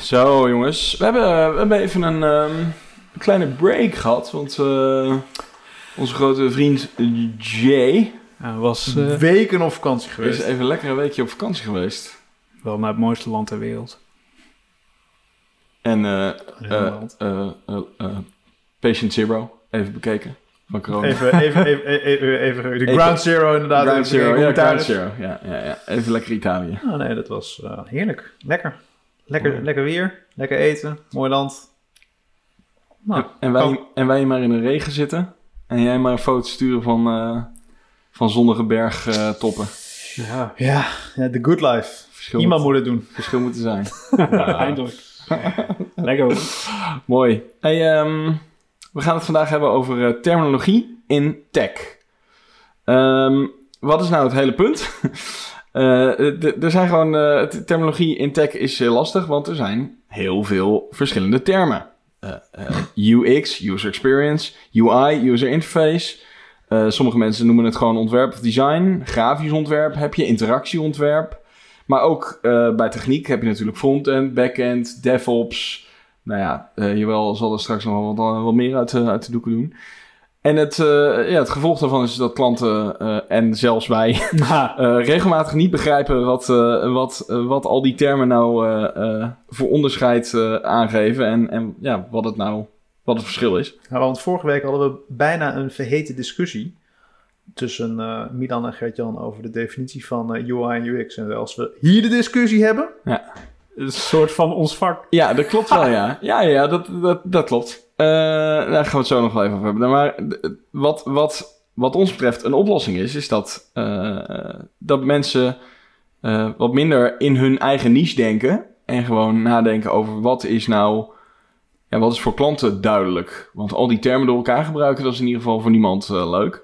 Zo, jongens. We hebben, we hebben even een ehm, kleine break gehad. Want eh, onze grote vriend Jay Hij was eh, Weken op vakantie is geweest. even lekker een weekje op vakantie geweest. wel naar het mooiste land ter wereld. En eh, eh, eh, eh, eh, Patient Zero even bekeken van corona. Even, even, even, even, even, de Even- Ground Zero inderdaad. Ground Zero, ja, Ground is. Zero. Ja, ja, ja. Even lekker Italië. Ah, nee, dat was eh, heerlijk. Lekker. Lekker, lekker weer. Lekker eten. Mooi land. Nou, en, wij, en wij maar in de regen zitten. En jij maar een foto sturen van, eh, van zonnige bergtoppen. Ja, ja, ja, the good life. Verschil, Iemand moet, moet het doen. verschil moeten zijn. eindelijk. Lekker hoor. Mooi. Hey, ehm, we gaan het vandaag hebben over eh, terminologie in tech. Ehm, wat is nou het hele punt? Eh, d- er zijn gewoon, eh, t- terminologie in tech is lastig, want er zijn heel veel verschillende termen. Eh, eh, UX, user experience, UI, user interface. Eh, sommige mensen noemen het gewoon ontwerp of design. Grafisch ontwerp heb je, interactieontwerp. Maar ook eh, bij techniek heb je natuurlijk frontend, backend, DevOps. Nou ja, eh Jawel zal er straks nog wel wat, meer uit, de- uit de doeken doen. En het, eh, ja, het gevolg daarvan is dat klanten eh, en zelfs wij Ja, eh, regelmatig niet begrijpen wat, eh, wat, wat al die termen nou eh, eh, voor onderscheid eh, aangeven. En, en ja, wat het nou wat het verschil is. Ja, want vorige week hadden we bijna een verheten discussie tussen eh, Milan en Gert-Jan over de definitie van eh, UI en UX. En als we hier de discussie hebben, een soort van ons vak. Ja, dat klopt wel, ja. Ja, ja, dat, dat, dat klopt. Eh, daar gaan we het zo nog wel even over hebben. Maar wat, wat, wat ons betreft een oplossing is, is dat, eh, dat mensen eh, wat minder in hun eigen niche denken. En gewoon nadenken over wat is nou, ja, wat is voor klanten duidelijk. Want al die termen door elkaar gebruiken, dat is in ieder geval voor niemand leuk.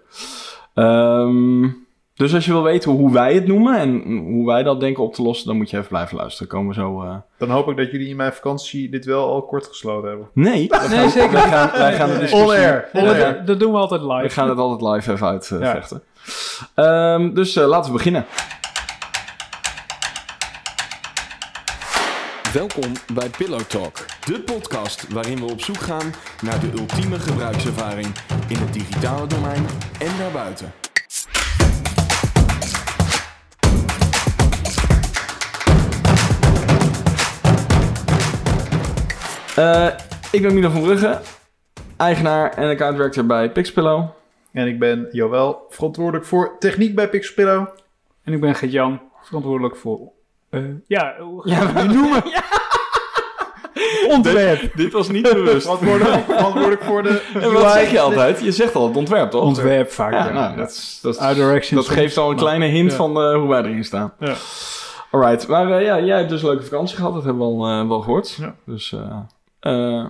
Ehm, dus als je wil weten hoe wij het noemen en hoe wij dat denken op te lossen, dan moet je even blijven luisteren. Komen we zo... eh, dan hoop ik dat jullie in mijn vakantie dit wel al kort gesloten hebben. Nee, Nee, gaan, zeker. Wij gaan, wij de air. Dat, dat doen we altijd live. We gaan het altijd live even uitvechten. Ja. vechten. Ehm, dus eh, laten we beginnen. Welkom bij Pillow Talk, de podcast waarin we op zoek gaan naar de ultieme gebruikservaring in het digitale domein en daarbuiten. Eh, ik ben Milo van Brugge, eigenaar en account director bij Pixpillow. En ik ben Joël, verantwoordelijk voor techniek bij Pixpillow. En ik ben Gert-Jan, verantwoordelijk voor... eh, ja, hoe we die noemen? Ontwerp. Dit was niet bewust. Verantwoordelijk, verantwoordelijk voor de En wat zeg je altijd? Je zegt altijd ontwerp, toch? Ontwerp vaak, Ja, ja. nou, dat, is- dat, is- Art direction dat soms. geeft al een kleine hint ja. van eh, hoe wij erin staan. Ja. Alright, maar eh, ja, jij hebt dus een leuke vakantie gehad, dat hebben we al eh, wel gehoord. Ja. Dus eh, eh,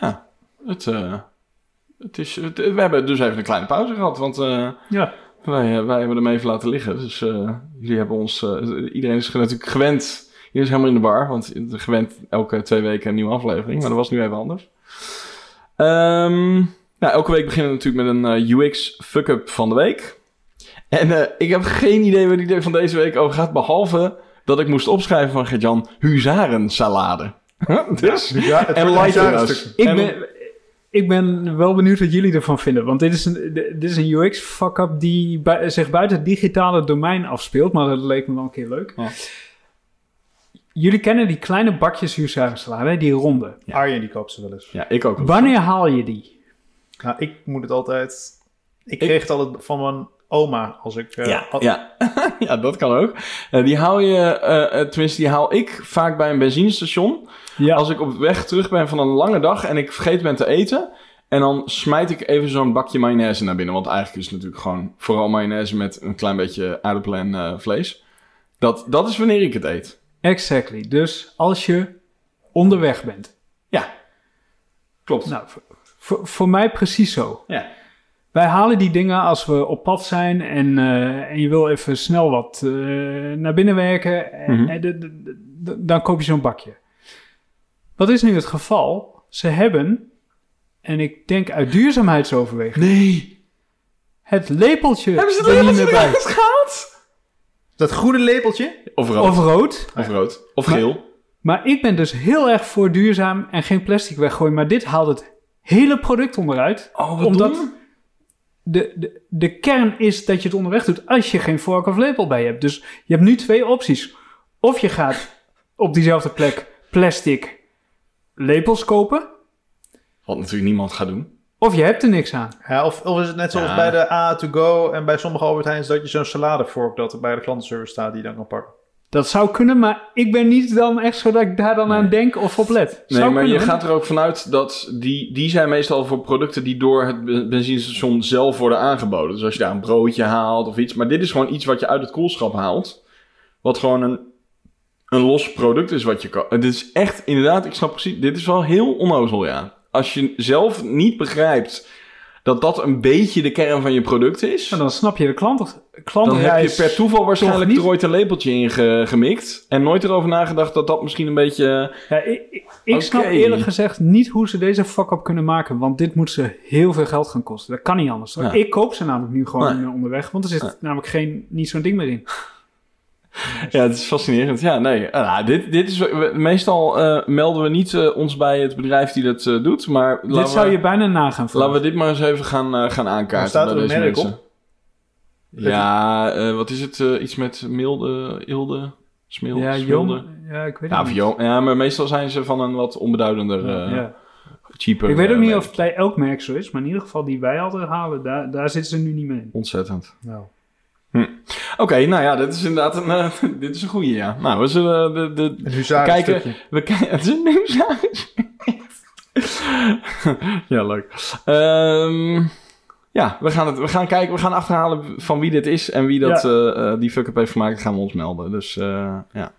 ja, het, eh, het is, het- we hebben dus even een kleine pauze gehad, want eh, Ja. wij, wij hebben hem even laten liggen. Dus eh, jullie hebben ons, iedereen is natuurlijk gewend, iedereen is helemaal in de bar, want gewend elke twee weken een nieuwe aflevering, maar dat was nu even anders. Ehm, nou, elke week beginnen we natuurlijk met een UX fuck-up van de week. En eh, ik heb geen idee waar die van deze week over gaat, behalve dat ik moest opschrijven van Gert-Jan huzarensalade. Dus, Ja, het en wordt een light bizarre Ik En- ben, ik ben wel benieuwd wat jullie ervan vinden. Want dit is een, dit is een UX-fuck-up die bui- zich buiten het digitale domein afspeelt. Maar dat leek me wel een keer leuk. Ja. Jullie kennen die kleine bakjes huzarensalade, die ronde. Arjen die koopt ze wel eens. Ja, ik ook. Wanneer haal je die? Nou, ik moet het altijd... Ik Ik- kreeg het altijd van mijn oma als ik... eh, Ja, al- ja. ja, dat kan ook. Eh, die haal je, tenminste, die haal ik vaak bij een benzinestation. Ja, Als ik op weg terug ben van een lange dag en ik vergeet ben te eten. En dan smijt ik even zo'n bakje mayonaise naar binnen. Want eigenlijk is het natuurlijk gewoon vooral mayonaise met een klein beetje aardappelen en eh, vlees. Dat, dat is wanneer ik het eet. exactly. Dus als je onderweg bent. Ja, klopt. Nou, voor, voor, mij precies zo. Ja. Wij halen die dingen als we op pad zijn en, eh, en je wil even snel wat eh, naar binnen werken. En, Mhm. en de- de- de- de- dan koop je zo'n bakje. Wat is nu het geval? Ze hebben, en ik denk uit duurzaamheidsoverweging, Nee. het lepeltje Hebben ze het er niet lepeltje meer bij. eruit gehaald? Dat groene lepeltje? Of rood. Of rood. Of rood. Of geel. Maar ik ben dus heel erg voor duurzaam en geen plastic weggooien. Maar dit haalt het hele product onderuit. Oh, wat Omdat- dom. De, de, de kern is dat je het onderweg doet als je geen vork of lepel bij je hebt. Dus je hebt nu twee opties. Of je gaat op diezelfde plek plastic lepels kopen. Wat natuurlijk niemand gaat doen. Of je hebt er niks aan. Ja, of, of is het net zoals Ja. bij de A to go en bij sommige Albert Heijns dat je zo'n saladevork dat er bij de klantenservice staat die je dan kan pakken. Dat zou kunnen, maar ik ben niet dan echt zo dat ik daar dan aan denk of op let. Nee, maar je gaat er ook vanuit dat die, die zijn meestal voor producten die door het be- benzinestation zelf worden aangeboden. Dus als je daar een broodje haalt of iets. Maar dit is gewoon iets wat je uit het koelschap haalt. Wat gewoon een, een los product is wat je kan. Het is echt, inderdaad, ik snap precies. Dit is wel heel onnozel, ja. Als je zelf niet begrijpt dat dat een beetje de kern van je product is. Dan snap je de klant, Dan heb klantreis. je per toeval waarschijnlijk niet? ooit een lepeltje in ge- gemikt. En nooit erover nagedacht dat dat misschien een beetje... Ja, ik ik, ik snap eerlijk gezegd niet hoe ze deze fuck-up kunnen maken. Want dit moet ze heel veel geld gaan kosten. Dat kan niet anders. Ja. Ik koop ze namelijk nu gewoon Nee. onderweg. Want er zit Nee. namelijk geen, niet zo'n ding meer in. Ja, het is fascinerend. Ja, nee. Ah, nou, dit, dit is, we- meestal eh, melden we niet eh, ons bij het bedrijf die dat doet. Maar dit zou we, je bijna nagaan voor. laten we dit maar eens even gaan, eh, gaan aankaarten. Maar staat er een deze merk mensen. op? Ja, eh, wat is het? eh, iets met milde, ilde, smilde, ja, jong, ja, ik weet het of niet. jong- ja, maar meestal zijn ze van een wat onbeduidender, eh, Ja. cheaper. Ik weet ook niet merk. of het bij elk merk zo is. Maar in ieder geval die wij altijd halen, daar, daar zitten ze nu niet meer in. Ontzettend. Nou. Oké, nou ja, dit is inderdaad een, eh, dit is een goeie, ja. Nou, we zullen de, de, Een huzarenstukje. Kijken. We kijken. Het is een nieuwshuis. ja, leuk. Ehm, ja, we gaan, het, we gaan kijken. We gaan achterhalen van wie dit is en wie dat, eh, eh, die fuck-up heeft gemaakt. gaan we ons melden. Dus eh, ja.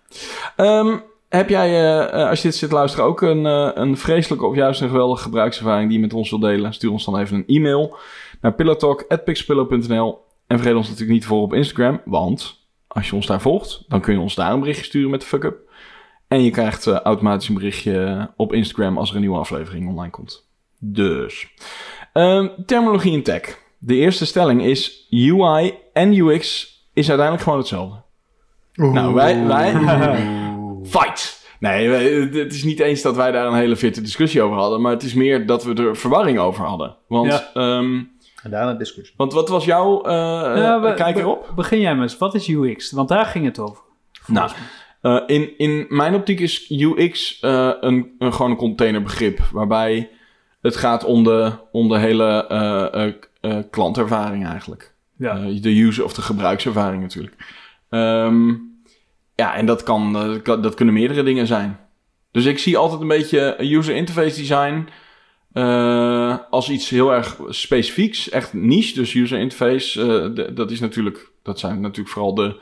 Ehm, heb jij, eh, eh, als je dit zit te luisteren, ook een, eh, een vreselijke of juist een geweldige gebruikservaring die je met ons wilt delen? Stuur ons dan even een e-mail naar pillowtalk.pixpillow.nl En vergeet ons natuurlijk niet te volgen op Instagram, want als je ons daar volgt, dan kun je ons daar een berichtje sturen met de fuck-up. En je krijgt eh, automatisch een berichtje op Instagram als er een nieuwe aflevering online komt. Dus. Ehm, terminologie in tech. De eerste stelling is UI en UX is uiteindelijk gewoon hetzelfde. Nou, wij... wij fight! Nee, het is niet eens dat wij daar een hele fitte discussie over hadden, maar het is meer dat we er verwarring over hadden. Want, Ja. ehm, En daarna een discussie. want wat was jouw eh Ja, we- kijk be- erop? Begin jij maar eens. Wat is UX? Want daar ging het over. Nou, eh, in, in mijn optiek is UX eh, een, een gewoon een containerbegrip. Waarbij het gaat om de, om de hele eh, eh, eh, klantervaring eigenlijk. Ja. Eh, de user of de gebruikservaring natuurlijk. Ehm, ja, en dat, kan, dat kan- dat kunnen meerdere dingen zijn. Dus ik zie altijd een beetje user interface design eh, als iets heel erg specifieks, echt niche. Dus user interface, eh, de- dat is natuurlijk, dat zijn natuurlijk vooral de,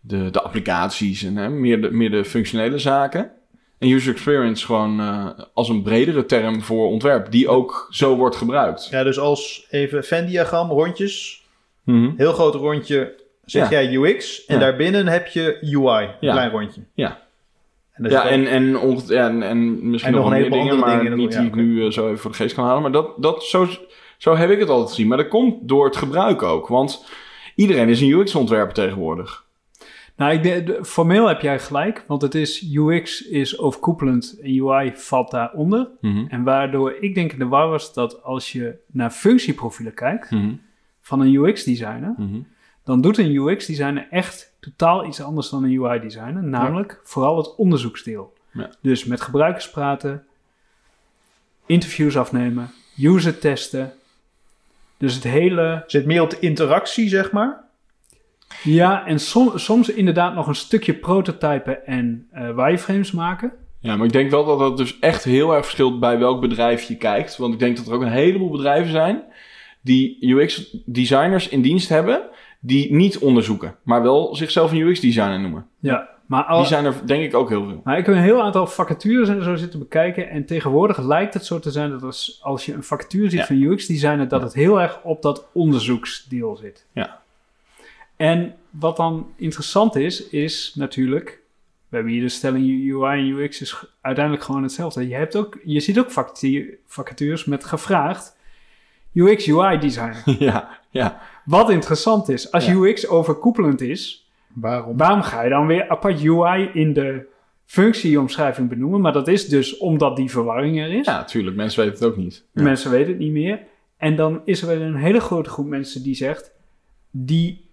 de, de applicaties en hè, meer, de, meer de functionele zaken. En user experience gewoon eh, als een bredere term voor ontwerp, die ook zo wordt gebruikt. Ja, dus als even Venn-diagram, rondjes. Mhm. Heel groot rondje, zeg Ja. jij UX. En Ja. daarbinnen heb je UI, een Ja. klein rondje. Ja. En, Ja, en, en, ja, en, en misschien En nog, een meer heleboel dingen, maar dingen niet die ik ja, nu eh, zo even voor de geest kan halen. Maar dat, dat, zo, zo heb ik het altijd gezien. Maar dat komt door het gebruik ook. Want iedereen is een UX-ontwerper tegenwoordig. Nou, ik denk- de- formeel heb jij gelijk, want het is UX is overkoepelend en UI valt daaronder. Mhm. En waardoor ik denk in de war was dat als je naar functieprofielen kijkt Mhm. van een UX-designer, Mhm. dan doet een UX-designer echt totaal iets anders dan een UI-designer. Namelijk vooral het onderzoeksdeel. Ja. Dus met gebruikers praten, interviews afnemen, user testen. Dus het hele... zit meer op de interactie, zeg maar. Ja, en som- soms inderdaad nog een stukje prototypen en eh wireframes maken. Ja, maar ik denk wel dat dat dus echt heel erg verschilt bij welk bedrijf je kijkt. Want ik denk dat er ook een heleboel bedrijven zijn die UX-designers in dienst hebben, die niet onderzoeken, maar wel zichzelf een UX-designer noemen. Ja, maar, al, Die zijn er denk ik ook heel veel. maar ik heb een heel aantal vacatures en zo zitten bekijken. En tegenwoordig lijkt het zo te zijn dat als, als je een vacature ziet Ja. van UX-designer, dat het heel erg op dat onderzoeksdeel zit. Ja. En wat dan interessant is, is natuurlijk... We hebben hier de stelling UI en UX is uiteindelijk gewoon hetzelfde. Je, hebt ook, je ziet ook vacatu- vacatures met gevraagd UX UI designer. ja, ja. Wat interessant is, als Ja. UX overkoepelend is, Waarom? waarom ga je dan weer apart UI in de functieomschrijving benoemen. Maar dat is dus omdat die verwarring er is. Ja, natuurlijk. Mensen weten het ook niet. Ja. Mensen weten het niet meer. En dan is er weer een hele grote groep mensen die zegt: die,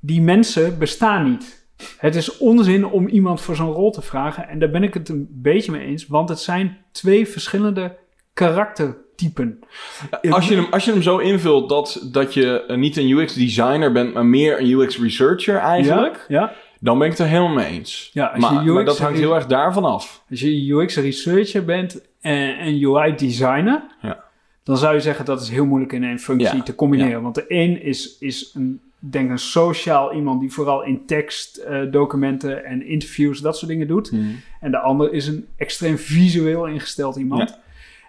die mensen bestaan niet. Het is onzin om iemand voor zo'n rol te vragen. En daar ben ik het een beetje mee eens, want het zijn twee verschillende karaktertypen. Als je, hem, als je hem zo invult dat, dat je eh, niet een UX-designer bent, maar meer een UX-researcher eigenlijk, Ja, ja. dan ben ik het er helemaal mee eens. Ja, als maar, je UX maar dat hangt heel erg daarvan af. Als je UX-researcher bent en, en UI-designer, Ja. dan zou je zeggen dat is heel moeilijk in één functie Ja, te combineren. Want de een is, is een, denk een sociaal iemand die vooral in tekst, eh, documenten en interviews, dat soort dingen doet. En de ander is een extreem visueel ingesteld iemand.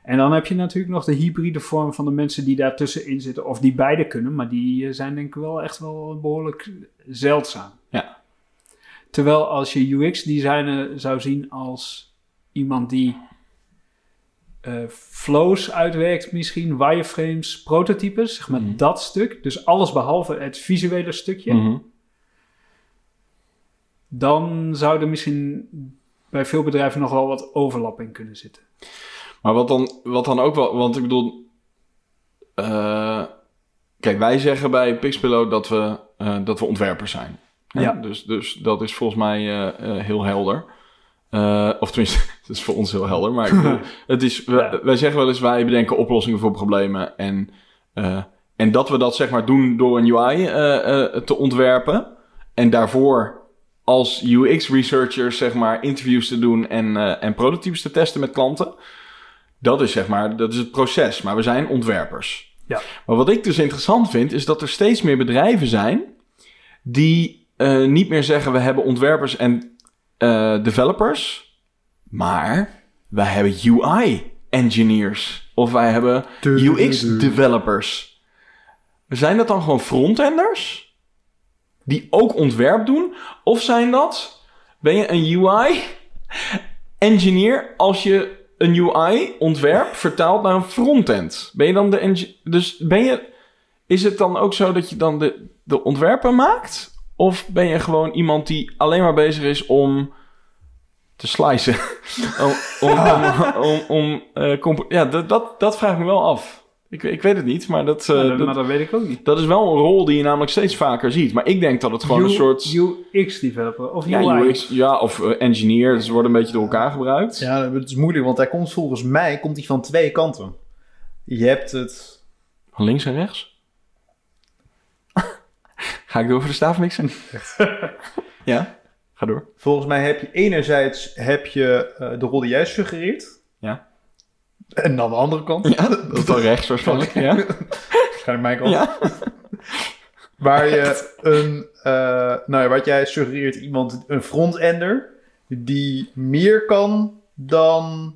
En dan heb je natuurlijk nog de hybride vorm van de mensen die daartussenin zitten, of die beide kunnen, maar die eh, zijn denk ik wel echt wel behoorlijk zeldzaam. Ja. Terwijl als je UX-designer zou zien als iemand die eh, flows uitwerkt, misschien wireframes, prototypes, zeg maar Mhm. dat stuk, dus alles behalve het visuele stukje, Mhm. dan zou er misschien bij veel bedrijven nog wel wat overlap in kunnen zitten. Maar wat dan, wat dan ook wel, want ik bedoel, eh, kijk, wij zeggen bij Pixpillow dat we, eh, dat we ontwerpers zijn. Hè? Ja. Dus, dus dat is volgens mij eh, heel helder. Of tenminste, het is voor ons heel helder, maar bedoel, het is, Ja. wij zeggen wel eens, wij bedenken oplossingen voor problemen. En, en dat we dat zeg maar doen door een UI te ontwerpen. En daarvoor als UX-researchers zeg maar interviews te doen en, en prototypes te testen met klanten. Dat is zeg maar, dat is het proces. Maar we zijn ontwerpers. Ja. Maar wat ik dus interessant vind, is dat er steeds meer bedrijven zijn die eh, niet meer zeggen we hebben ontwerpers en eh, developers, maar wij hebben UI engineers of wij hebben UX developers. Zijn dat dan gewoon frontenders die ook ontwerp doen? Of zijn dat, ben je een UI engineer als je een UI ontwerp vertaalt naar een frontend? Ben je dan de dus ben je is het dan ook zo dat je dan de, de ontwerpen maakt? Of ben je gewoon iemand die alleen maar bezig is om te slicen? om, om, eh, ja, dat, dat vraag ik me wel af. Ik, ik weet het niet, maar dat, eh, Ja, dat- dat, maar dat weet ik ook niet. dat is wel een rol die je namelijk steeds vaker ziet. Maar ik denk dat het gewoon een soort... UX-developer of Ja, UI. UX, ja, of eh, engineer. Dus ze worden een beetje door elkaar gebruikt. Ja, het is moeilijk, want hij komt volgens mij komt hij van twee kanten. Je hebt het... Van links en rechts. Ga ik door voor de staafmixen? ja, ga door. Volgens mij heb je enerzijds heb je eh, de rol die jij suggereert. Ja. En dan de andere kant. Ja, dat is dan rechts waarschijnlijk. Ja. Waarschijnlijk mijn kant. ja. Waar je een, eh, nou ja, wat jij suggereert, iemand, een frontender, die meer kan dan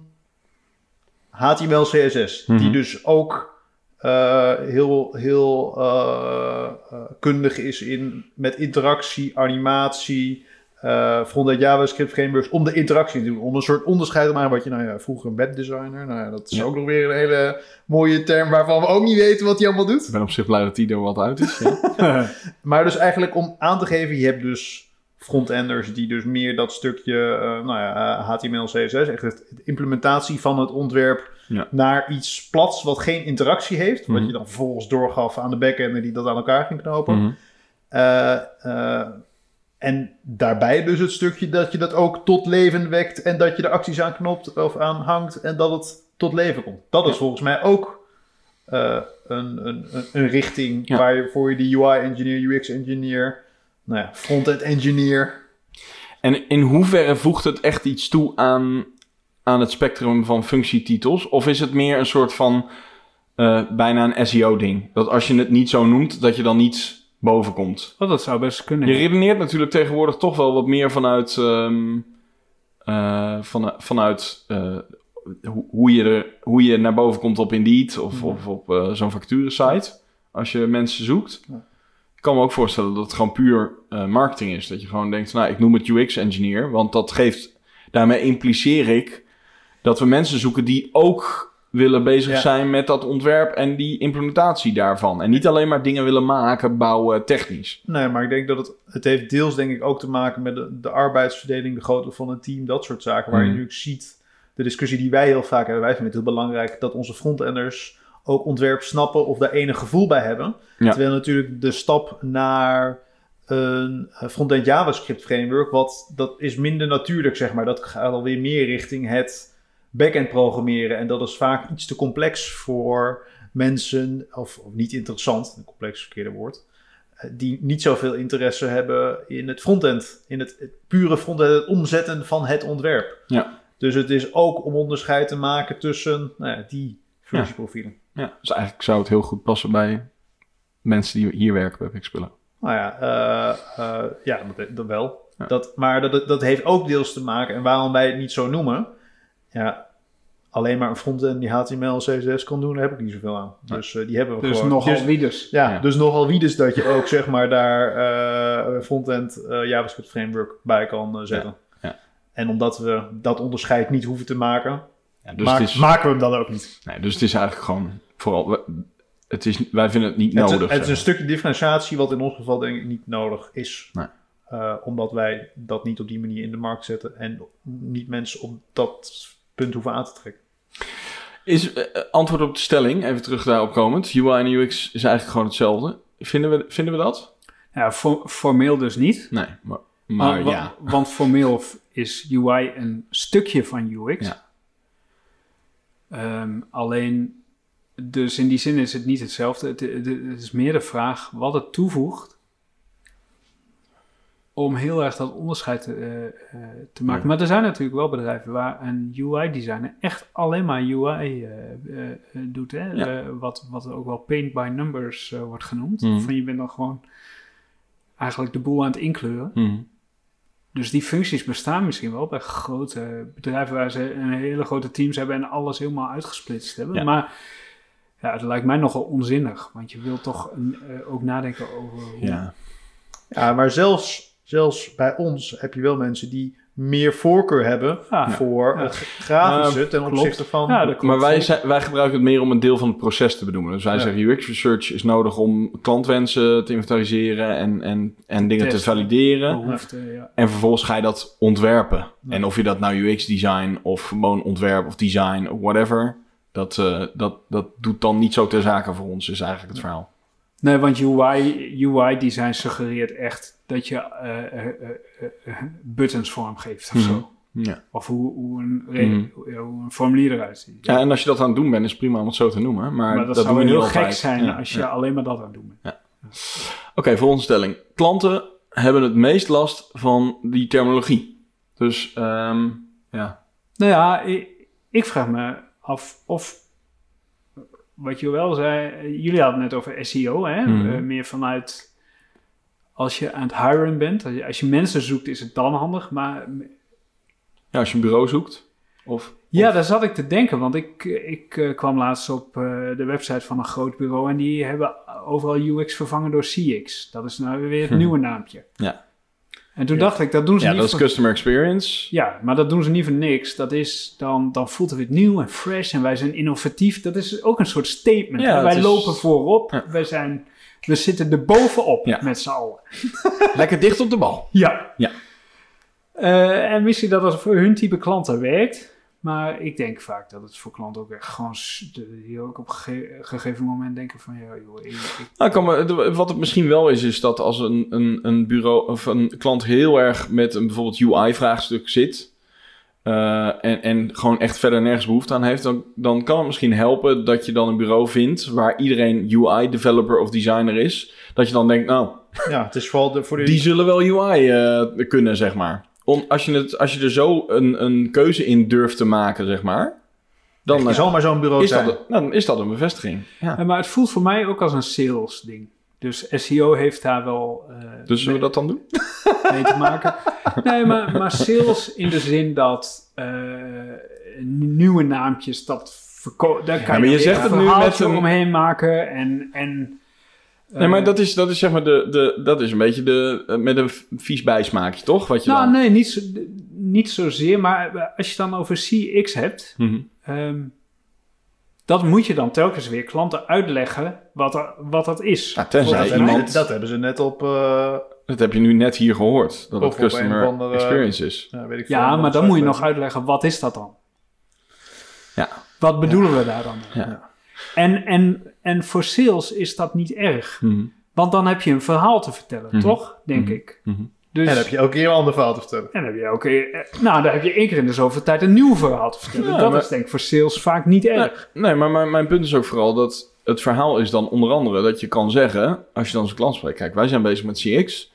HTML, CSS. Mhm. Die dus ook eh, heel, heel eh, kundig is in, met interactie, animatie, eh front-end JavaScript frameworks, om de interactie te doen. Om een soort onderscheid te maken wat je, nou ja, vroeger een webdesigner, nou ja, dat is Ja. ook nog weer een hele mooie term waarvan we ook niet weten wat hij allemaal doet. Ik ben op zich blij dat die er wat uit is. Ja. Maar dus eigenlijk om aan te geven, je hebt dus frontenders die dus meer dat stukje, eh, nou ja, eh, HTML, CSS, echt het, de implementatie van het ontwerp Ja. naar iets plats wat geen interactie heeft, Mhm. wat je dan vervolgens doorgaf aan de backender die dat aan elkaar ging knopen. Mhm. En daarbij dus het stukje dat je dat ook tot leven wekt en dat je er acties aan knopt of aan hangt en dat het tot leven komt. Dat is volgens mij ook eh, een, een, een, richting Ja. waar je voor je de UI-engineer, UX-engineer, nou ja, front-end engineer. En in hoeverre voegt het echt iets toe aan, aan het spectrum van functietitels? Of is het meer een soort van eh, bijna een SEO-ding? Dat als je het niet zo noemt, dat je dan niet boven komt. Oh, dat zou best kunnen. Je redeneert natuurlijk tegenwoordig toch wel wat meer vanuit, ehm, eh, van, vanuit eh, hoe, hoe, je er, hoe je naar boven komt op Indeed of, Ja. of op eh, zo'n facturensite. Als je mensen zoekt. Ja. Ik kan me ook voorstellen dat het gewoon puur marketing is. Dat je gewoon denkt, nou, ik noem het UX-engineer. Want dat geeft, daarmee impliceer ik dat we mensen zoeken die ook willen bezig Ja. zijn met dat ontwerp en die implementatie daarvan. En niet alleen maar dingen willen maken, bouwen, technisch. Nee, maar ik denk dat het, het heeft deels denk ik ook te maken met de, de arbeidsverdeling, de grootte van een team, dat soort zaken. Waar je Mhm. nu ziet, de discussie die wij heel vaak hebben, wij vinden het heel belangrijk dat onze frontenders ook ontwerp snappen of daar enig gevoel bij hebben. Ja. Terwijl natuurlijk de stap naar een front-end JavaScript framework, wat, dat is minder natuurlijk, zeg maar. Dat gaat alweer meer richting het back-end programmeren. En dat is vaak iets te complex voor mensen, of, of niet interessant, een complex verkeerde woord, eh, die niet zoveel interesse hebben in het frontend, in het, het pure frontend, het omzetten van het ontwerp. Ja. Dus het is ook om onderscheid te maken tussen nou ja, die functieprofielen. Ja, dus eigenlijk zou het heel goed passen bij mensen die hier werken bij Pixpillen. Nou ja, eh, eh, ja dat, dat wel. Ja. Dat, maar dat, dat heeft ook deels te maken, en waarom wij het niet zo noemen, ja, alleen maar een frontend die HTML, CSS kan doen, daar heb ik niet zoveel aan. Dus eh, die hebben we Dus gewoon. nogal Dus- wie dus. Ja, Ja. dus nogal wie dus dat je ook zeg maar daar eh frontend eh, JavaScript framework bij kan zetten. Ja. En omdat we dat onderscheid niet hoeven te maken, Ja, dus, maak- is, maken we hem dan ook niet. nee, dus het is eigenlijk gewoon vooral... Het is, wij vinden het niet Het is, nodig. het is een stukje differentiatie wat in ons geval denk ik niet nodig is. Nee. Omdat wij dat niet op die manier in de markt zetten en niet mensen op dat punt hoeven aan te trekken. Is eh, antwoord op de stelling, even terug daarop komend. UI en UX is eigenlijk gewoon hetzelfde. Vinden we, vinden we dat? Ja, for- formeel dus niet. Nee, maar, maar Want- ja. Want formeel is UI een stukje van UX. Ja. Ehm, alleen, dus in die zin is het niet hetzelfde. Het, het- het is meer de vraag wat het toevoegt om heel erg dat onderscheid te, eh, eh, te maken. Ja. Maar er zijn natuurlijk wel bedrijven waar een UI-designer echt alleen maar UI eh, doet. Hè? Ja. Wat, wat ook wel paint by numbers wordt genoemd. Mhm. Van je bent dan gewoon eigenlijk de boel aan het inkleuren. Mhm. Dus die functies bestaan misschien wel bij grote bedrijven waar ze een hele grote teams hebben en alles helemaal uitgesplitst hebben. Ja. Maar ja, het lijkt mij nogal onzinnig, want je wilt toch een, ook nadenken over hoe... Ja. Ja, maar zelfs, zelfs bij ons heb je wel mensen die meer voorkeur hebben Ja, voor ja. het grafische Uh, ten klopt. opzichte van... Ja. Maar wij, zijn, wij gebruiken het meer om een deel van het proces te benoemen. Dus wij Ja. zeggen UX research is nodig om klantwensen te inventariseren en, en, en dingen te valideren. En vervolgens ga je dat ontwerpen. En of je dat nou UX design of gewoon ontwerp of design of whatever. Dat, eh, dat, dat doet dan niet zo ter zake voor ons, is eigenlijk het verhaal. Nee, want UI, UI design suggereert echt dat je eh, eh, eh, buttons vormgeeft of Mhm. zo. Ja. Of hoe, hoe, een Mhm. hoe een formulier eruit ziet. ja, en als je dat aan het doen bent, is het prima om het zo te noemen. Maar, maar dat, dat zou heel gek altijd. zijn Ja, als je ja. alleen maar dat aan het doen bent. Oké, volgende stelling. Klanten hebben het meest last van die terminologie. Dus ehm, ja. Nou ja, ik, ik vraag me af of wat je wel zei, jullie hadden het net over SEO, hè? Mhm. Eh, meer vanuit als je aan het hiren bent, als je, als je mensen zoekt, is het dan handig. Maar ja, als je een bureau zoekt. Of, ja, of- daar zat ik te denken, want ik, ik eh, kwam laatst op eh, de website van een groot bureau en die hebben overal UX vervangen door CX. Dat is nou weer het Hm. nieuwe naampje. Ja. En toen Ja. dacht ik, dat doen ze ja, niet dat is customer experience. Ja, maar dat doen ze niet voor niks. Dat is, dan, dan voelt het weer nieuw en fresh en wij zijn innovatief. Dat is ook een soort statement. Ja, wij is- lopen voorop. Ja. Wij zijn, we zitten er bovenop Ja. met z'n allen. Lekker dicht op de bal. Ja. Ja. Eh, en misschien dat het voor hun type klanten werkt. Maar ik denk vaak dat het voor klanten ook echt gewoon... die ook op een gege- gegeven moment denken van... Ja, joh, ik, ik- Nou, kan me, wat het misschien wel is, is dat als een, een, een bureau of een klant heel erg met een bijvoorbeeld UI-vraagstuk zit. eh, en, en gewoon echt verder nergens behoefte aan heeft, dan, dan kan het misschien helpen dat je dan een bureau vindt waar iedereen UI-developer of designer is. Dat je dan denkt, nou, Ja, het is vooral de, voor de... die zullen wel UI eh, kunnen, zeg maar. Om, als, je het, als je er zo een, een keuze in durft te maken, zeg maar, dan, eh, zo'n bureau is, zijn. dat, dan is dat een bevestiging. Ja. Maar het voelt voor mij ook als een sales ding. Dus SEO heeft daar wel... eh, Dus zullen we dat dan doen? mee te maken. Nee, maar, maar sales in de zin dat eh, nieuwe naampjes, dat verko- daar kan maar je weer zegt het nu met een- omheen maken en... en Nee, maar eh, dat is, dat is zeg maar de, de, dat is een beetje de, eh, met een vies bijsmaakje, toch? Wat je Nou, dan... nee, niet, zo, niet zozeer, maar als je het dan over CX hebt, Mhm. ehm, Dat moet je dan telkens weer klanten uitleggen wat, er, wat dat is. Ja, tenzij dat, hebben ze, dat hebben ze net op, eh, Dat heb je nu net hier gehoord, dat het customer andere- experience is. ja, weet ik veel, Ja, maar dan moet je nog uitleggen, wat is dat dan? Ja. Wat bedoelen we daar dan? Ja. En, en, en voor sales is dat niet erg. Mhm. Want dan heb je een verhaal te vertellen, Mhm. toch? Denk Mhm. ik. Dus, En dan heb je elke keer een ander verhaal te vertellen. en dan heb je elke keer- eh, nou, dan heb je één keer in de zoveel tijd een nieuw verhaal te vertellen. Ja, dat maar- is denk ik voor sales vaak niet erg. Nee, maar mijn, mijn punt is ook vooral dat het verhaal is dan onder andere dat je kan zeggen, als je dan zo'n klant spreekt, kijk, wij zijn bezig met CX.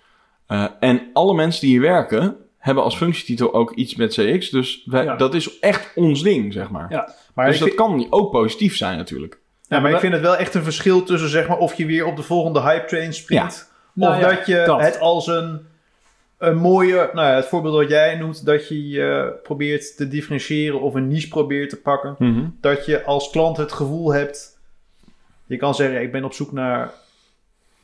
eh, en alle mensen die hier werken, hebben als functietitel ook iets met CX. Dus wij, Ja. dat is echt ons ding, zeg maar. Ja. Maar, dus dat vind, kan ook positief zijn natuurlijk. Ja, maar maar ik vind het wel echt een verschil tussen zeg maar, of je weer op de volgende hype train springt. Nou of ja, dat je dat. het als een, een mooie, nou ja, het voorbeeld wat jij noemt, dat je je probeert te differentiëren of een niche probeert te pakken. Dat je als klant het gevoel hebt, je kan zeggen, ik ben op zoek naar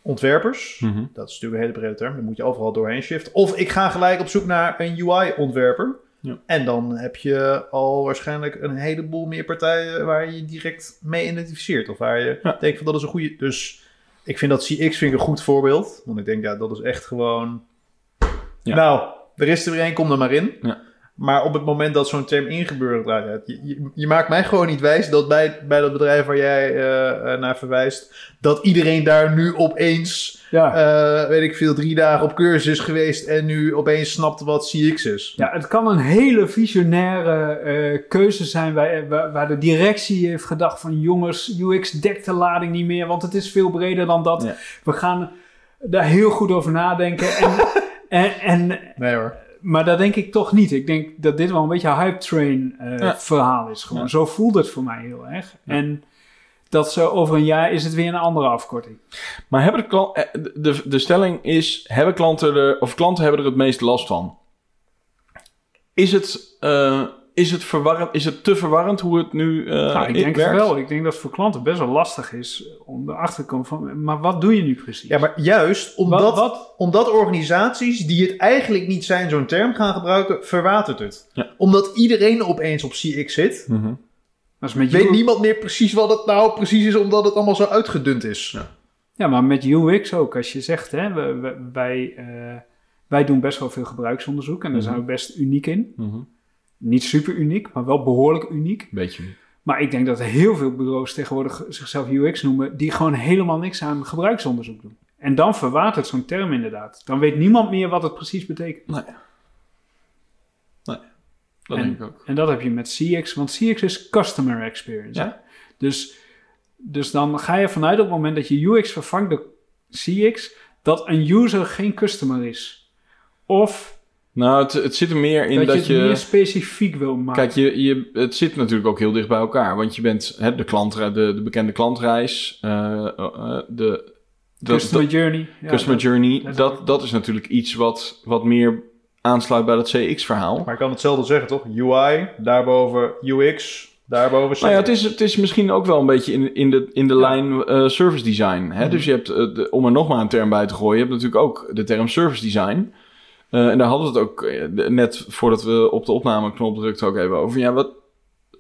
ontwerpers. Mhm. Dat is natuurlijk een hele brede term, daar moet je overal doorheen shiften. Of ik ga gelijk op zoek naar een UI-ontwerper. Ja. En dan heb je al waarschijnlijk een heleboel meer partijen waar je je direct mee identificeert. Of waar je Ja. denkt van dat is een goede. Dus ik vind dat CX vind ik een goed voorbeeld. Want ik denk, ja, dat is echt gewoon. Ja. Nou, er is er weer één, kom er maar in. Ja. Maar op het moment dat zo'n term ingebeurd raakt, je, je, je maakt mij gewoon niet wijs dat bij, bij dat bedrijf waar jij eh, eh, naar verwijst, dat iedereen daar nu opeens, Ja. eh, weet ik veel, drie dagen op cursus is geweest en nu opeens snapt wat CX is. Ja, het kan een hele visionaire keuze zijn waar, waar, waar de directie heeft gedacht van jongens, UX dekt de lading niet meer, want het is veel breder dan dat. Ja. We gaan daar heel goed over nadenken. En, en, en, Nee hoor. Maar dat denk ik toch niet. Ik denk dat dit wel een beetje een hype train eh, Ja. verhaal is. Gewoon. Ja. Zo voelt het voor mij heel erg. En dat zo over een jaar is het weer een andere afkorting. Maar hebben de, klant, eh, de, de stelling is, hebben klanten er, of klanten hebben er het meest last van? Is het, eh, is het, verwarrend, is het te verwarrend hoe het nu eh nou, ik denk werkt? het wel. Ik denk dat het voor klanten best wel lastig is om erachter te komen van, maar wat doe je nu precies? Ja, maar juist omdat, Wat- wat? omdat organisaties die het eigenlijk niet zijn zo'n term gaan gebruiken, verwatert het. Ja. Omdat iedereen opeens op CX zit, Mhm. Dat is met weet niemand meer precies wat het nou precies is, omdat het allemaal zo uitgedund is. Ja. Ja, maar met UX ook. Als je zegt, hè, wij, eh, wij doen best wel veel gebruiksonderzoek en daar Mhm. zijn we best uniek in. Mhm. Niet super uniek, maar wel behoorlijk uniek. Beetje. Maar ik denk dat er heel veel bureaus tegenwoordig zichzelf UX noemen, die gewoon helemaal niks aan gebruiksonderzoek doen. En dan verwatert zo'n term inderdaad. Dan weet niemand meer wat het precies betekent. Nee. Nee, dat En- denk ik ook. En dat heb je met CX, want CX is customer experience. Ja. hè? Dus, dus dan ga je vanuit op het moment dat je UX vervangt door CX, dat een user geen customer is. Of Nou, het, het zit er meer in dat, dat, je het je... meer specifiek wil maken. Kijk, je, je, het zit natuurlijk ook heel dicht bij elkaar. Want je bent hè, de, klantre, de, de bekende klantreis, eh, eh, de, dat- customer journey. Ja, customer dat- journey. dat- Dat, is natuurlijk iets wat, wat meer aansluit bij dat CX-verhaal. Maar ik kan hetzelfde zeggen, toch? UI, daarboven UX, daarboven CX. Nou ja, het is, het is misschien ook wel een beetje in, in de, in de Ja. lijn eh, service design. Hè? Mhm. Dus je hebt, eh, de- om er nog maar een term bij te gooien, je hebt natuurlijk ook de term service design. Eh, en daar hadden we het ook eh, net voordat we op de opnameknop drukten ook even over. Ja, wat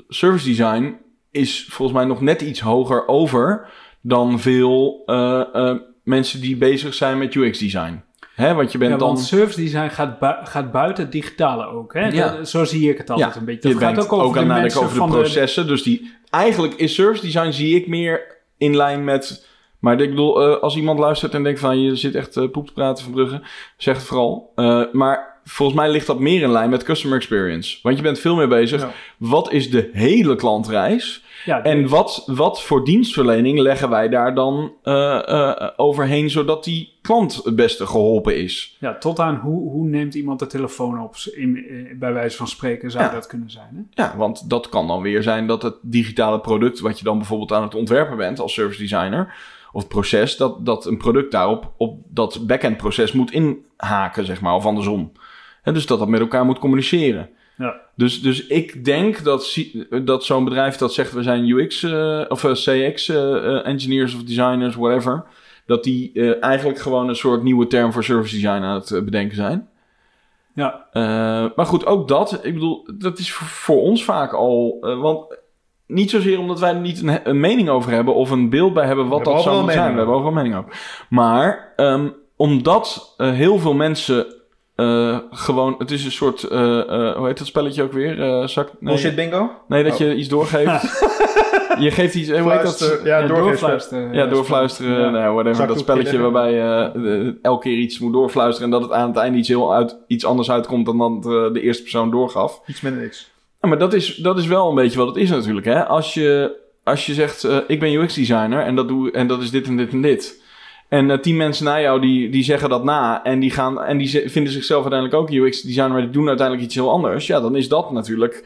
service design is volgens mij nog net iets hoger over dan veel eh, mensen die bezig zijn met UX design. Hè? Want je bent Ja, dan... want service design gaat, gaat buiten het digitale ook. Hè? Ja. Dat- zo zie ik het altijd Ja, een beetje. Je Dat gaat ook over ook de mensen over de processen. Dus die, eigenlijk is service design zie ik meer in lijn met... Maar ik bedoel, eh, als iemand luistert en denkt van... je zit echt eh, poep te praten van Brugge, zeg het vooral. Eh, maar volgens mij ligt dat meer in lijn met customer experience. Want je bent veel meer bezig. Ja. Wat is de hele klantreis? Ja, En wat, wat voor dienstverlening leggen wij daar dan overheen... zodat die klant het beste geholpen is? ja, tot aan hoe, hoe neemt iemand de telefoon op, in, bij wijze van spreken, zou Ja. dat kunnen zijn. Hè? Ja, want dat kan dan weer zijn dat het digitale product, wat je dan bijvoorbeeld aan het ontwerpen bent als service designer, of proces, dat, dat een product daarop op dat back-end proces moet inhaken, zeg maar, of andersom. En dus dat dat met elkaar moet communiceren. Ja. Dus, dus ik denk dat, dat zo'n bedrijf dat zegt we zijn UX eh, of eh, CX eh, engineers of designers, whatever, dat die eigenlijk gewoon een soort nieuwe term voor service design aan het bedenken zijn. Ja, maar goed, ook dat, ik bedoel, dat is voor, voor ons vaak al. want niet zozeer omdat wij er niet een, een mening over hebben of een beeld bij hebben wat dat zou moeten zijn. We hebben overal een mening over. Maar ehm, omdat eh, heel veel mensen eh, gewoon... Het is een soort... eh, hoe heet dat spelletje ook weer? Zak, nee, Bullshit bingo? nee, dat Oh. je iets doorgeeft. je geeft iets... Hoe heet dat? Ja, doorfluisteren. Ja, doorfluisteren. Ja. Nou, whatever. Dat spelletje waarbij je elke keer iets moet doorfluisteren... en dat het aan het einde iets, heel uit, iets anders uitkomt... dan dat eh, de eerste persoon doorgaf. Iets met niks. Ja, maar dat is, dat is wel een beetje wat het is natuurlijk. Hè? Als, je, als je zegt, eh, ik ben UX-designer en dat, doe, en dat is dit en dit en dit. En eh, tien mensen na jou die, die zeggen dat na en die, gaan, en die vinden zichzelf uiteindelijk ook UX-designer... maar die doen uiteindelijk iets heel anders. Ja, dan is dat natuurlijk...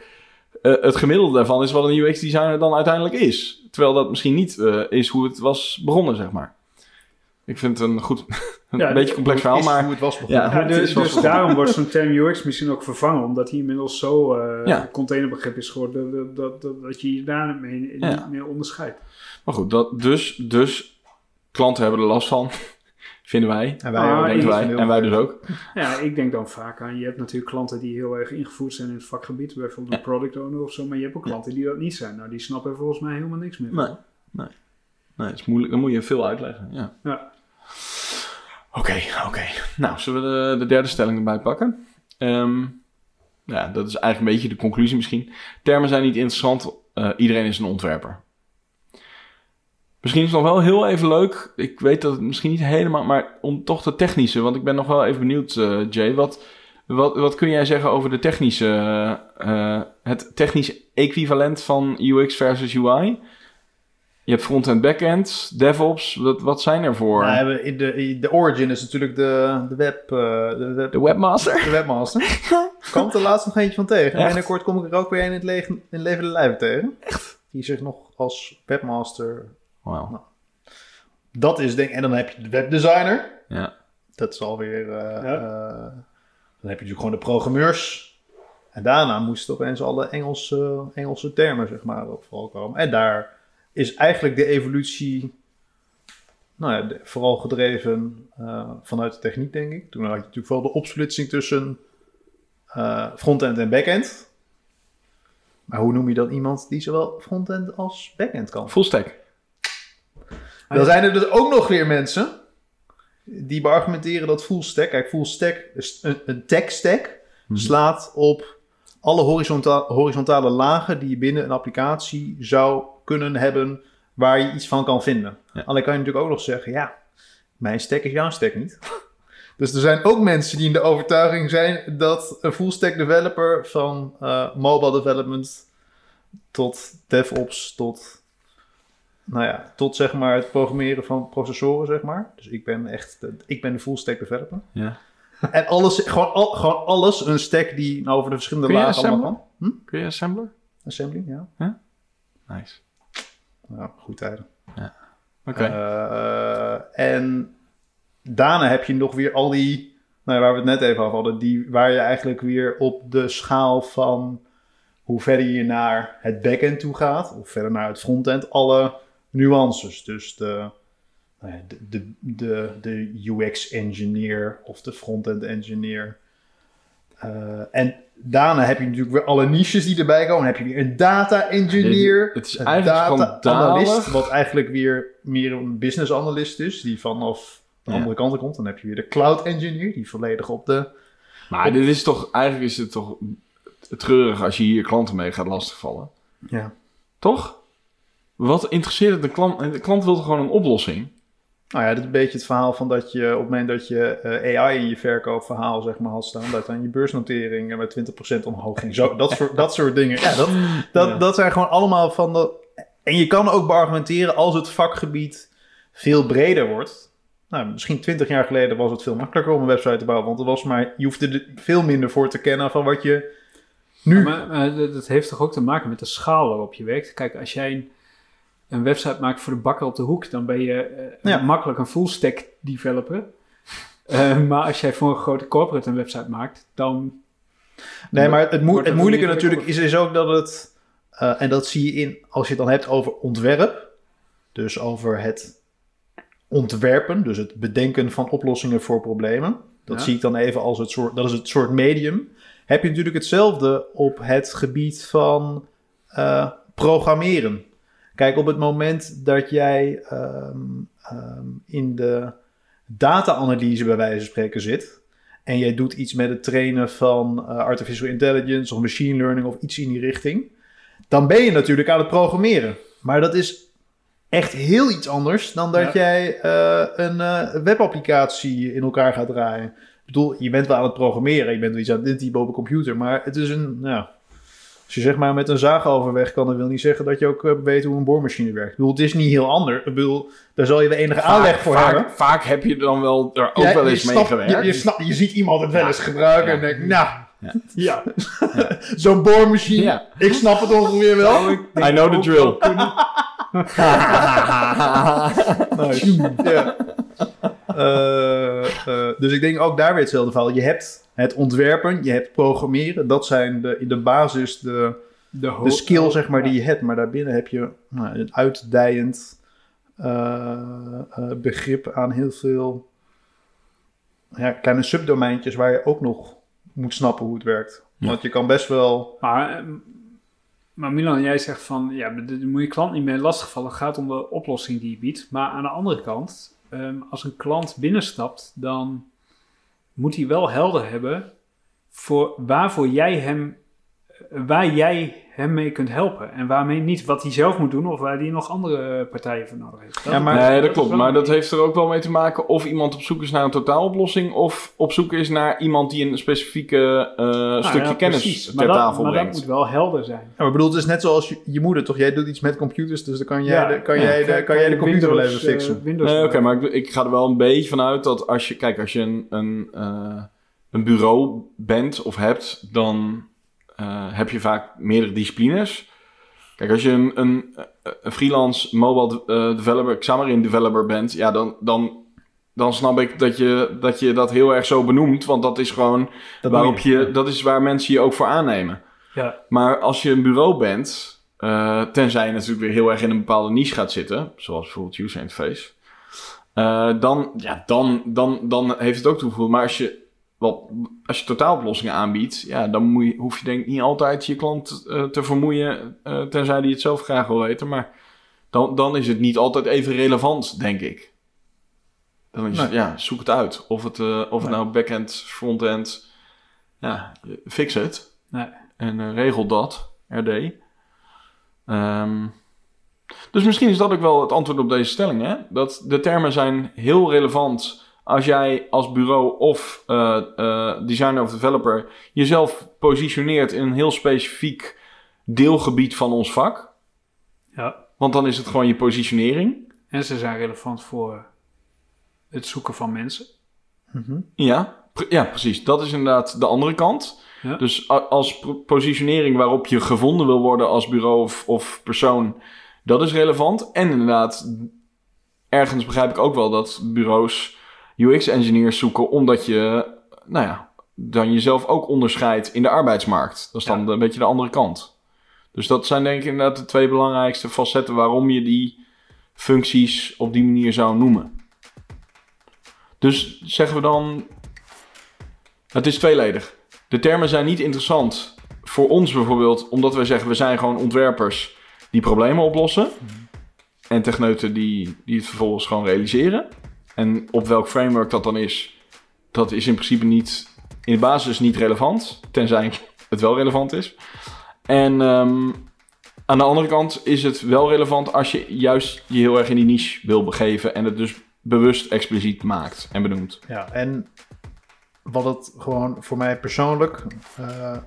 eh, het gemiddelde daarvan is wat een UX-designer dan uiteindelijk is. Terwijl dat misschien niet is hoe het was begonnen, zeg maar. Ik vind het een goed... een Ja, beetje complex verhaal, maar... hoe het was begonnen. Ja, Ja, het is dus, dus daarom wordt zo'n term UX misschien ook vervangen, omdat hij inmiddels zo eh Ja. containerbegrip is geworden, dat, dat, dat, dat je je daarmee niet meer onderscheidt. Maar goed, dat, dus, dus klanten hebben er last van, vinden wij. En wij Ah, denken denk wij. En wij dus ook. Ja, ik denk dan vaak aan, je hebt natuurlijk klanten die heel erg ingevoerd zijn in het vakgebied, bijvoorbeeld een product owner of zo, maar je hebt ook klanten die dat niet zijn. Nou, die snappen volgens mij helemaal niks meer. Nee, nee. Nee, het is moeilijk. Dan moet je veel uitleggen. Ja. Ja. Oké, oké. Nou, zullen we de, de derde stelling erbij pakken? Ehm, ja, dat is eigenlijk een beetje de conclusie misschien. Termen zijn niet interessant. eh, iedereen is een ontwerper. Misschien is het nog wel heel even leuk. Ik weet dat het misschien niet helemaal, maar om toch de technische. Want ik ben nog wel even benieuwd, eh, Jay. Wat, wat, wat kun jij zeggen over de technische, eh, het technisch equivalent van UX versus UI? Je hebt front-end, back-end, DevOps. Wat, wat zijn er voor? Nou, in de, in de origin is natuurlijk de, de, web, eh, de, web, de webmaster? de webmaster. Komt er laatst nog eentje van tegen. Echt? Binnenkort kom ik er ook weer een in het leven, in levende lijven tegen. Echt? Die zich nog als webmaster... Wauw. Dat is denk En dan heb je de webdesigner. Ja. Dat is alweer... eh, Ja. eh, dan heb je natuurlijk gewoon de programmeurs. En daarna moesten opeens alle Engelse, Engelse termen, zeg maar, op vooral komen. En daar is eigenlijk de evolutie... Nou ja, de- vooral gedreven eh, vanuit de techniek, denk ik. Toen had je natuurlijk vooral de opsplitsing tussen eh, frontend en backend. Maar hoe noem je dan iemand die zowel frontend als backend kan? Full stack. Dan zijn er dus ook nog weer mensen die beargumenteren dat full stack, kijk, full stack, is een, een tech stack, Mhm. slaat op alle horizonta horizontale lagen die je binnen een applicatie zou kunnen hebben waar je iets van kan vinden. Ja. Alleen kan je natuurlijk ook nog zeggen, ja, mijn stack is jouw stack niet. Dus er zijn ook mensen die in de overtuiging zijn dat een full stack developer van eh, mobile development tot DevOps tot nou ja, tot zeg maar het programmeren van processoren, zeg maar. Dus ik ben echt, de, ik ben de full stack developer. Ja. En alles, gewoon, al, gewoon alles, een stack die nou over de verschillende lagen allemaal kan. Hm? Kun je assembler? Assembly, ja. Nice. Ja, goed tijden. Oké. Eh, en daarna heb je nog weer al die, nou ja, waar we het net even over hadden, die, waar je eigenlijk weer op de schaal van hoe verder je naar het backend toe gaat, of verder naar het frontend, alle nuances. Dus de, nou ja, de, de, de, de UX-engineer of de front-end engineer. Eh, en daarna heb je natuurlijk weer alle niches die erbij komen. Dan heb je weer een data-engineer. Het is een data-analyst, schandalig. wat eigenlijk weer meer een business-analyst is, die vanaf de Ja. andere kant komt. Dan heb je weer de cloud-engineer, die volledig op de... Maar dit is toch, eigenlijk is het toch treurig als je hier klanten mee gaat lastigvallen. Ja. Toch? Wat interesseert het de klant? De klant wil gewoon een oplossing? Nou ja, dit is een beetje het verhaal van dat je op het moment dat je eh, AI in je verkoopverhaal zeg maar had staan, dat dan je beursnotering eh, met 20% omhoog ging. Zo, dat, soort, dat soort dingen. Ja, dat, dat, Ja. dat zijn gewoon allemaal van de... En je kan ook beargumenteren als het vakgebied veel breder wordt. Nou, misschien 20 jaar geleden was het veel makkelijker om een website te bouwen, want er was maar, je hoefde er veel minder voor te kennen van wat je nu... Maar, maar dat dat heeft toch ook te maken met de schaal waarop je werkt. Kijk, als jij een, een website maakt voor de bakker op de hoek, dan ben je eh, Ja. makkelijk een full stack developer. Eh, maar als jij voor een grote corporate een website maakt, dan Nee, maar het, het het moeilijke natuurlijk is, is ook dat het, eh, en dat zie je in, als je het dan hebt over ontwerp, dus over het ontwerpen, dus het bedenken van oplossingen voor problemen. Dat Ja. zie ik dan even als het soort, dat is het soort medium. Heb je natuurlijk hetzelfde op het gebied van programmeren. Kijk, op het moment dat jij ehm, ehm, in de data-analyse bij wijze van spreken zit. En jij doet iets met het trainen van eh, artificial intelligence of machine learning of iets in die richting. Dan ben je natuurlijk aan het programmeren. Maar dat is echt heel iets anders dan dat Ja. jij eh, een eh, webapplicatie in elkaar gaat draaien. Ik bedoel, je bent wel aan het programmeren, je bent wel iets aan het intypen op een computer, maar het is een, nou, als je zeg maar met een zaag overweg kan, dat wil niet zeggen dat je ook eh, weet hoe een boormachine werkt. Ik bedoel, het is niet heel anders. Ik bedoel, daar zal je wel enige aanleg voor vaak, hebben. Vaak heb je dan wel er ook Ja, wel eens mee snapt- gewerkt. Je, je, snapt- je ziet iemand het wel eens gebruiken en denkt, nou, Ja. zo'n boormachine, Ja. ik snap het ongeveer wel. I know the drill. Nice. ja. Eh, eh, dus ik denk ook daar weer hetzelfde verhaal. Je hebt het ontwerpen, je hebt programmeren. Dat zijn de, in de basis de, De, skill zeg maar, die je hebt. Maar daarbinnen heb je nou, een uitdijend eh, begrip aan heel veel ja, kleine subdomeintjes waar je ook nog moet snappen hoe het werkt. Ja. Want je kan best wel... Maar, maar Milan, jij zegt van, ja, daar moet je klant niet mee lastigvallen. Het gaat om de oplossing die je biedt. Maar aan de andere kant, ehm, als een klant binnenstapt, dan moet hij wel helder hebben voor waarvoor jij hem, waar jij hem mee kunt helpen. En waarmee niet, wat hij zelf moet doen of waar hij nog andere partijen voor nodig heeft. Ja, maar- nee, dat klopt. Maar dat heeft er ook wel mee te maken of iemand op zoek is naar een totaaloplossing of op zoek is naar iemand die een specifieke eh, Nou stukje ja, kennis precies. ter maar dat, tafel maar dat brengt. moet wel helder zijn. Ja, maar bedoel, het is net zoals je, je moeder toch? Jij doet iets met computers, dus dan kan jij, Ja. de, kan Ja. jij, de, kan jij de computer wel even eh, fixen. Nee, oké, maar ik, ik ga er wel een beetje van uit dat als je, kijk, als je een, een, eh, een bureau bent of hebt, dan eh, heb je vaak meerdere disciplines. Kijk, als je een, een, een freelance mobile eh, developer, Xamarin developer bent, ja, dan, dan, dan snap ik dat je, dat je dat heel erg zo benoemt, want dat is gewoon Dat waarop je. je, dat is waar mensen je ook voor aannemen. Ja, Maar als je een bureau bent, eh, tenzij je natuurlijk weer heel erg in een bepaalde niche gaat zitten, zoals bijvoorbeeld user interface, eh, dan, ja, dan, dan, dan heeft het ook toegevoegd. Maar als je, wat, als je totaaloplossingen aanbiedt, ja, dan moet je, hoef je denk ik niet altijd je klant eh, te vermoeien, eh, tenzij die het zelf graag wil weten. Maar dan, dan is het niet altijd even relevant, denk ik. Dan is het, ja, zoek het uit. Of het, eh, of het Nee. nou backend, frontend, ja, fix het. Nee. En regel dat, RD. Ehm, dus misschien is dat ook wel het antwoord op deze stelling. Hè? Dat de termen zijn heel relevant als jij als bureau of eh, eh, designer of developer jezelf positioneert in een heel specifiek deelgebied van ons vak. ja. Want dan is het gewoon je positionering. En ze zijn relevant voor het zoeken van mensen. Mhm. Ja, pre- ja, precies. Dat is inderdaad de andere kant. Ja. Dus a- als positionering waarop je gevonden wil worden als bureau of, of persoon, dat is relevant. En inderdaad, ergens begrijp ik ook wel dat bureaus UX-engineers zoeken, omdat je, nou ja, dan jezelf ook onderscheidt in de arbeidsmarkt. Dat is dan Ja. een beetje de andere kant. Dus dat zijn denk ik inderdaad de twee belangrijkste facetten waarom je die functies op die manier zou noemen. Dus zeggen we dan het is tweeledig. De termen zijn niet interessant voor ons bijvoorbeeld, omdat wij zeggen we zijn gewoon ontwerpers die problemen oplossen. En techneuten die, die het vervolgens gewoon realiseren. En op welk framework dat dan is, dat is in principe niet, in de basis niet relevant. Tenzij het wel relevant is. En ehm, aan de andere kant is het wel relevant als je juist je heel erg in die niche wil begeven. En het dus bewust expliciet maakt en benoemt. Ja, en wat het gewoon voor mij persoonlijk eh,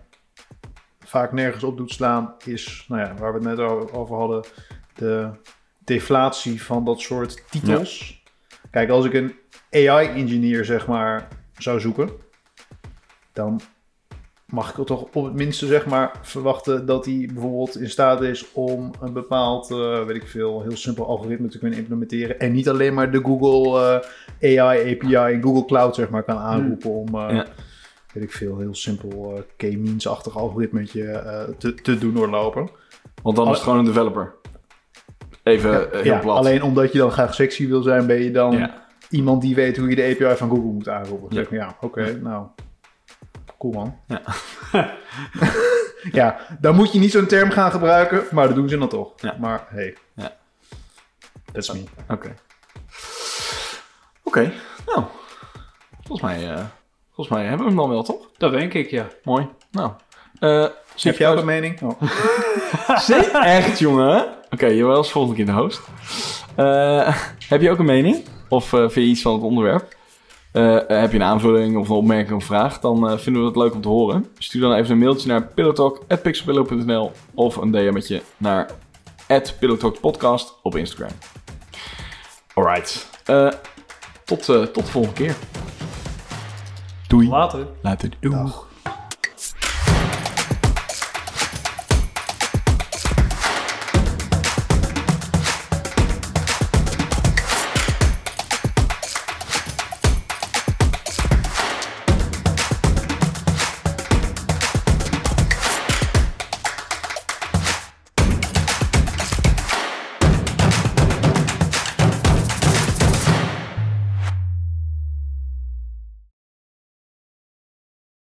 vaak nergens op doet slaan, is, nou ja, waar we het net over hadden, de deflatie van dat soort titels. Kijk, als ik een AI-engineer, zeg maar, zou zoeken, dan mag ik er toch op het minste, zeg maar, verwachten dat hij bijvoorbeeld in staat is om een bepaald, eh, weet ik veel, heel simpel algoritme te kunnen implementeren. En niet alleen maar de Google eh, AI API in Google Cloud, zeg maar, kan aanroepen om, eh, Ja. weet ik veel, heel simpel K-means-achtig algoritmetje te, te doen doorlopen. Want dan is het gewoon een developer. Even eh, heel ja, plat. alleen omdat je dan graag sexy wil zijn, ben je dan Ja. iemand die weet hoe je de API van Google moet aanroepen. Ja. ja, oké, nou, cool man. Ja. Ja, dan moet je niet zo'n term gaan gebruiken, maar dat doen ze dan toch. Ja. Maar hey, Ja. that's me. Oké. Oké, nou. Volgens mij, eh, volgens mij hebben we hem dan wel, toch? Dat denk ik, ja. Mooi. Nou. eh zie Heb jij ook een mening? Oh. Zeker echt, jongen. Oké, was volgende keer de host. Eh, heb je ook een mening? Of eh, vind je iets van het onderwerp? Eh, heb je een aanvulling of een opmerking of vraag? Dan eh, vinden we het leuk om te horen. Stuur dan even een mailtje naar pillowtalk.pixelpillow.nl of een DM'tje naar @pillowtalkpodcast op Instagram. Alright. Eh, tot, eh, tot de volgende keer. Doei. Later. Later. Doei. Dag.